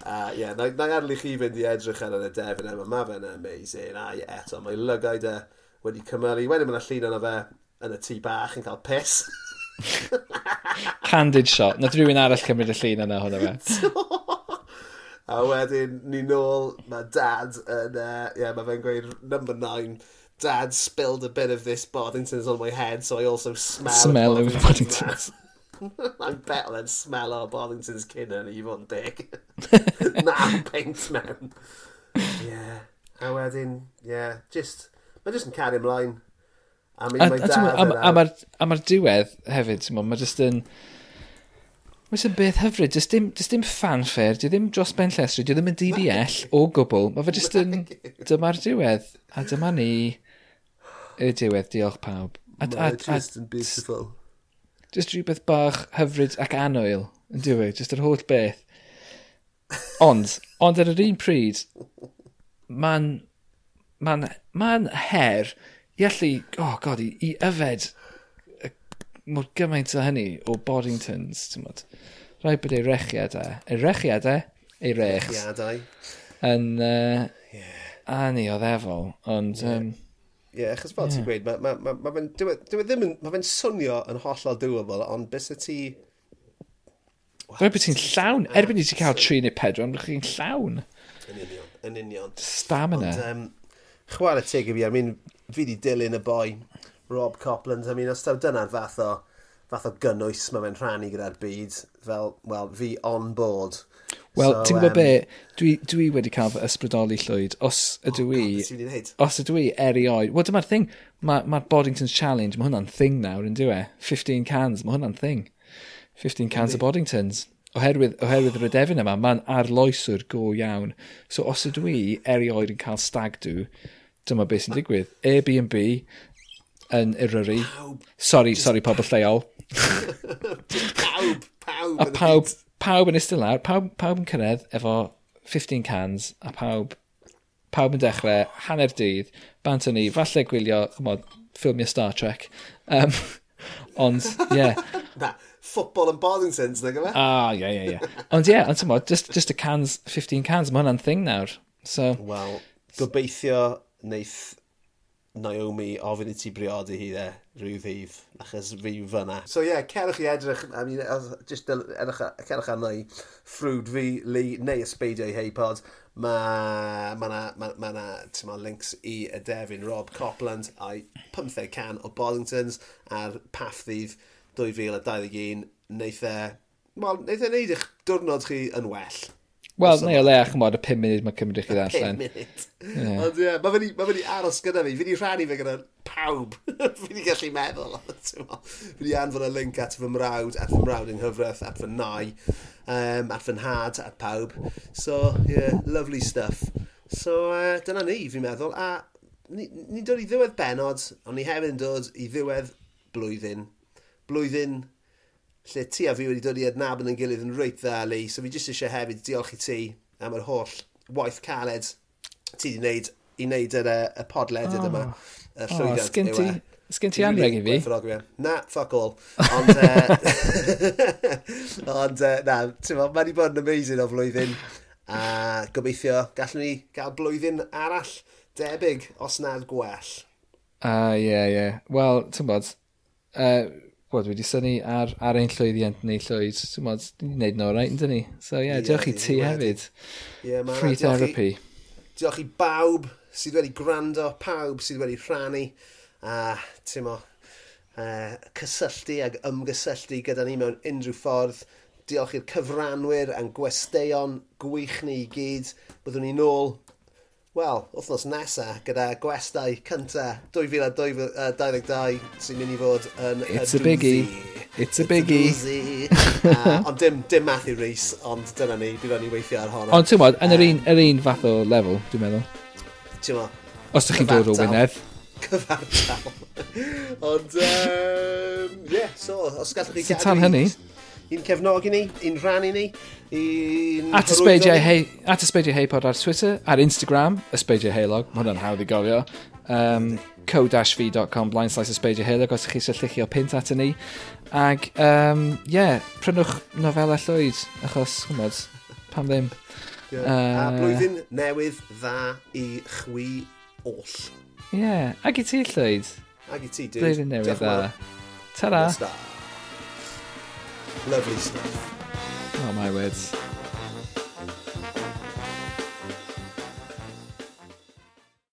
uh, yeah, na, na adlu chi fynd i edrych ar y defyn yma, mae fe'n amazing, a ie, eto, mae lygaid e wedi cymryd. Wedyn mae'n llun yna fe yn y tŷ bach yn cael piss. Candid shot. Nath rhywun arall cymryd y llun yna hwnna fe. A wedyn, ni nôl, mae dad yn, uh, yeah, mae fe'n gweud number nine, dad spilled a bit of this Boddington's on my head, so I also smell, smell of Boddington's. I'm better than smell o Boddington's cynna ni fod yn dig. Na, paint mewn. Yeah. A wedyn, yeah, just, mae just yn cario ymlaen. I mean, a, a mae'r dad... A, a, a, a, a, a, a, a, a, a, a, Mae'n sy'n beth hyfryd, dys dim, dim fanfare, di ddim dros ben llestri, di ddim yn DDL o gwbl. Mae fe jyst yn dyma'r diwedd, a dyma ni y diwedd, diolch pawb. A, a, a, a, beautiful. Just rhywbeth bach hyfryd ac anwyl, yn diwy, just yr holl beth. Ond, ond ar yr un pryd, mae'n ma ma, her i allu, oh god, i, i yfed mor gymaint o hynny o Boddingtons, ti'n modd. Rhaid bod ei rechiadau, ei e rechiadau, ei e rechs. Rechiadau. Yn, uh, yeah. ani o ddefol, ond... Um, Ie, yeah, achos fel yeah. ti'n gweud, mae ma, ma, ma, ma, ma, e, ddim yn, ma fe'n swnio yn hollol doable, ond bys y ti... Rhaid bod ti'n llawn, erbyn i ti cael tri neu pedwar, ond chi'n llawn. Yn union, yn union. Stamina. Ond, um, chwarae teg i fi, I mean, fi di dilyn y boi Rob Copland. I mean, os taw dyna'r fath o, fath o gynnwys mae fe'n rhannu gyda'r byd, fel, wel, fi on board. Wel, so, ti'n gwybod um, be, dwi, dwi wedi cael fy ysbrydoli llwyd, os ydw oh, i, God, os ydw i erioed, wel dyma'r thing, mae'r ma Boddington's Challenge, mae hwnna'n thing nawr yn diwe, 15 cans, mae hwnna'n thing, 15 cans o Boddingtons. Oherwydd, oherwydd yr ydefyn yma, mae'n arloeswr go iawn. So os ydw i erioed yn cael stag dw, dyma beth sy'n digwydd. Airbnb, yn Eryri. Sorry, sorry pobl lleol. pawb, pawb. A pawb, pawb yn ystod lawr, pawb, pawb yn cyrraedd efo 15 cans, a pawb, pawb yn dechrau, hanner dydd, bant o'n ni, falle gwylio, chymod, ffilmio Star Trek. Um, ond, ie. Yeah. Na, ffobol yn Boddingtons, nag yma? E? Ah, ie, ie, ie. Ond ie, yeah, ond tymod, just, just a cans, 15 cans, mae hwnna'n thing nawr. So, Wel, gobeithio neith Naomi ofyn i ti briodi hi dde rhyw ddydd, achos fi fyna. So ie, yeah, cerwch i edrych, I mean, just edrych, cerwch arno i ffrwd fi, Lee, neu ysbeidio i Heipod. Mae ma na, ma, ma na ma links i y defyn Rob Copland a'i 15 can o Bollingtons a'r paff ddydd 2021. Neith e, wel, neith e wneud eich diwrnod chi yn well. Wel, neu o lea, chymod, y 5 munud mae'n cymryd i chi ddarllen. 5 munud. Ond ie, mae fe'n i aros gyda fi. Fi'n i rhannu fe gyda pawb. fi'n i gallu meddwl. fi'n i anfon y link at fy mrawd, at fy mrawd yng Nghyfraith, at fy nai, um, at fy nhad, at pawb. So, ie, yeah, lovely stuff. So, uh, dyna ni, fi'n meddwl. A ni'n ni dod i ddiwedd benod, ond ni hefyd yn dod i ddiwedd blwyddyn. Blwyddyn lle ti a fi wedi dod i adnabod yn gilydd yn reit dda, Lee. So fi jyst eisiau hefyd diolch i ti am yr holl waith caled ti wedi wneud i wneud yr, y podled oh. yma. Y oh, llwyddiant. Oh, sgyn ti, e. sgyn ti anreg i fi? Na, fuck all. Ond, uh, ond uh, na, ti'n fawr, mae'n i bod yn amazing o flwyddyn. A gobeithio, gallwn ni gael blwyddyn arall debyg, os nad gwell. A, ie, ie. Wel, ti'n bod, uh, well, dwi wedi syni ar, ar ein llwyd i Anthony Llwyd. Dwi'n modd, ni'n neud yn right, dyn ni. So, ie, yeah, yeah, diolch i ti hefyd. Yeah, man, Free therapy. Diolch i bawb sydd wedi gwrando, pawb sydd wedi rhannu. A, ti'n mo, uh, e, cysylltu ag ymgysylltu gyda ni mewn unrhyw ffordd. Diolch i'r cyfranwyr a'n gwesteion gwych ni i gyd. Byddwn ni nôl wel, wythnos nesa, gyda gwestau cynta 2022 sy'n mynd i fod yn It's a, a biggie. It's a biggie. uh, ond dim, dim Matthew Rees, ond dyna ni, bydd ni weithio ar honno. Ond ti'n bod, yn yr un, yr un fath o lefel, dwi'n meddwl. Ti'n bod? Os ydych chi'n dod o Wynedd. Cyfartal. ond, um, yeah, so, os gallwch chi gadw... Sut tan hynny? i'n cefnogi ni, i'n rannu ni, i'n... At ysbeidiau hei, at ysbeidiau heipod ar Twitter, ar Instagram, ysbeidiau heilog, mae hwnna'n hawdd i gofio. Um, co-fi.com, blaen slash ysbeidiau heilog os ydych chi eisiau lluchio pint at ni. Ac, ie, um, yeah, prynwch nofelau llwyd, achos, chymod, pam ddim. Yeah. Uh, a blwyddyn newydd dda i chwi oll. Ie, yeah. ag i ti llwyd. Ag i ti, dude. Blwyddyn newydd dda. Ta-ra. Lovely stuff. Oh my words.